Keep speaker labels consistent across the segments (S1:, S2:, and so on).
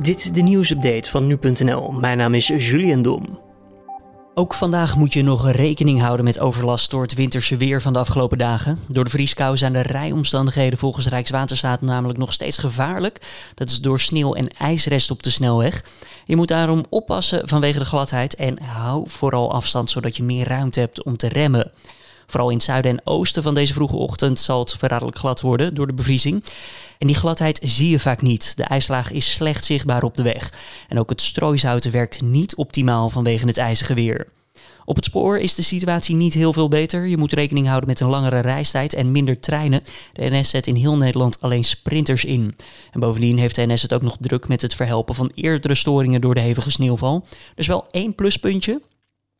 S1: Dit is de nieuwsupdate van nu.nl. Mijn naam is Julian Dom. Ook vandaag moet je nog rekening houden met overlast door het winterse weer van de afgelopen dagen. Door de vrieskou zijn de rijomstandigheden volgens Rijkswaterstaat namelijk nog steeds gevaarlijk. Dat is door sneeuw en ijsrest op de snelweg. Je moet daarom oppassen vanwege de gladheid en hou vooral afstand zodat je meer ruimte hebt om te remmen. Vooral in het zuiden en oosten van deze vroege ochtend zal het verraderlijk glad worden door de bevriezing. En die gladheid zie je vaak niet. De ijslaag is slecht zichtbaar op de weg. En ook het strooizouten werkt niet optimaal vanwege het ijzige weer. Op het spoor is de situatie niet heel veel beter. Je moet rekening houden met een langere reistijd en minder treinen. De NS zet in heel Nederland alleen sprinters in. En bovendien heeft de NS het ook nog druk met het verhelpen van eerdere storingen door de hevige sneeuwval. Dus wel één pluspuntje.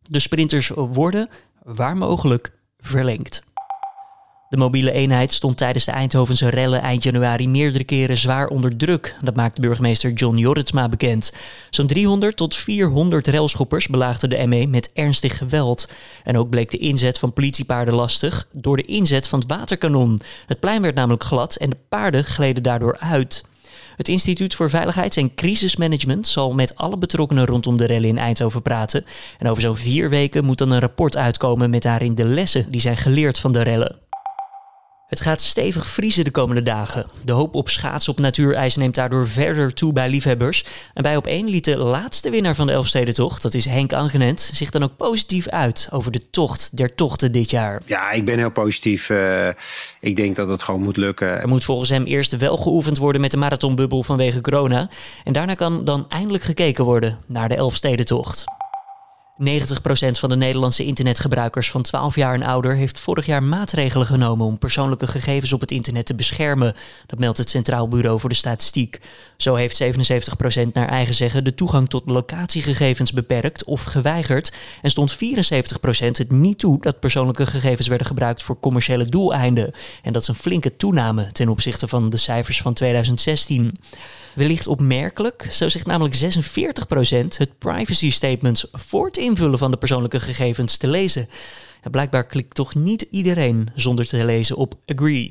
S1: De sprinters worden, waar mogelijk, verlengd. De mobiele eenheid stond tijdens de Eindhovense rellen eind januari meerdere keren zwaar onder druk. Dat maakte burgemeester John Jorritsma bekend. Zo'n 300 tot 400 relschoppers belaagden de ME met ernstig geweld. En ook bleek de inzet van politiepaarden lastig door de inzet van het waterkanon. Het plein werd namelijk glad en de paarden gleden daardoor uit. Het Instituut voor Veiligheids- en Crisismanagement zal met alle betrokkenen rondom de rellen in Eindhoven praten. En over zo'n vier weken moet dan een rapport uitkomen met daarin de lessen die zijn geleerd van de rellen. Het gaat stevig vriezen de komende dagen. De hoop op schaatsen op natuurijs neemt daardoor verder toe bij liefhebbers. En bij op één liet de laatste winnaar van de Elfstedentocht, dat is Henk Angenent, zich dan ook positief uit over de tocht der tochten dit jaar.
S2: Ja, ik ben heel positief. Uh, ik denk dat het gewoon moet lukken.
S1: Er moet volgens hem eerst wel geoefend worden met de marathonbubbel vanwege corona. En daarna kan dan eindelijk gekeken worden naar de Elfstedentocht. 90% van de Nederlandse internetgebruikers van 12 jaar en ouder heeft vorig jaar maatregelen genomen om persoonlijke gegevens op het internet te beschermen. Dat meldt het Centraal Bureau voor de Statistiek. Zo heeft 77% naar eigen zeggen de toegang tot locatiegegevens beperkt of geweigerd en stond 74% het niet toe dat persoonlijke gegevens werden gebruikt voor commerciële doeleinden. En dat is een flinke toename ten opzichte van de cijfers van 2016. Wellicht opmerkelijk, zo zegt namelijk 46% het privacy statement voor invullen van de persoonlijke gegevens te lezen. Ja, blijkbaar klikt toch niet iedereen zonder te lezen op agree.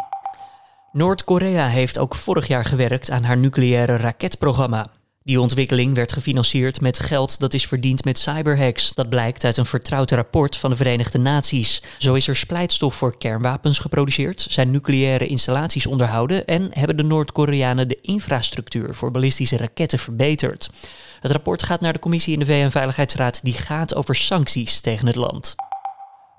S1: Noord-Korea heeft ook vorig jaar gewerkt aan haar nucleaire raketprogramma. Die ontwikkeling werd gefinancierd met geld dat is verdiend met cyberhacks. Dat blijkt uit een vertrouwd rapport van de Verenigde Naties. Zo is er splijtstof voor kernwapens geproduceerd, zijn nucleaire installaties onderhouden en hebben de Noord-Koreanen de infrastructuur voor ballistische raketten verbeterd. Het rapport gaat naar de commissie in de VN-veiligheidsraad die gaat over sancties tegen het land.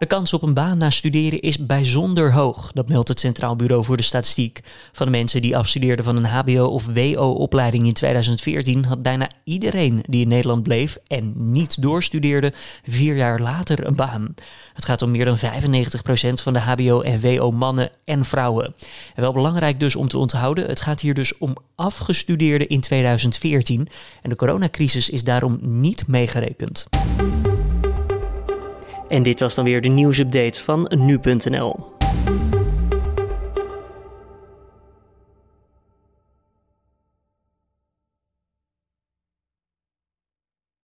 S1: De kans op een baan na studeren is bijzonder hoog, dat meldt het Centraal Bureau voor de Statistiek. Van de mensen die afstudeerden van een HBO- of WO-opleiding in 2014 had bijna iedereen die in Nederland bleef en niet doorstudeerde vier jaar later een baan. Het gaat om meer dan 95% van de HBO- en WO-mannen en vrouwen. En wel belangrijk dus om te onthouden, het gaat hier dus om afgestudeerden in 2014 en de coronacrisis is daarom niet meegerekend. En dit was dan weer de nieuwsupdate van nu.nl.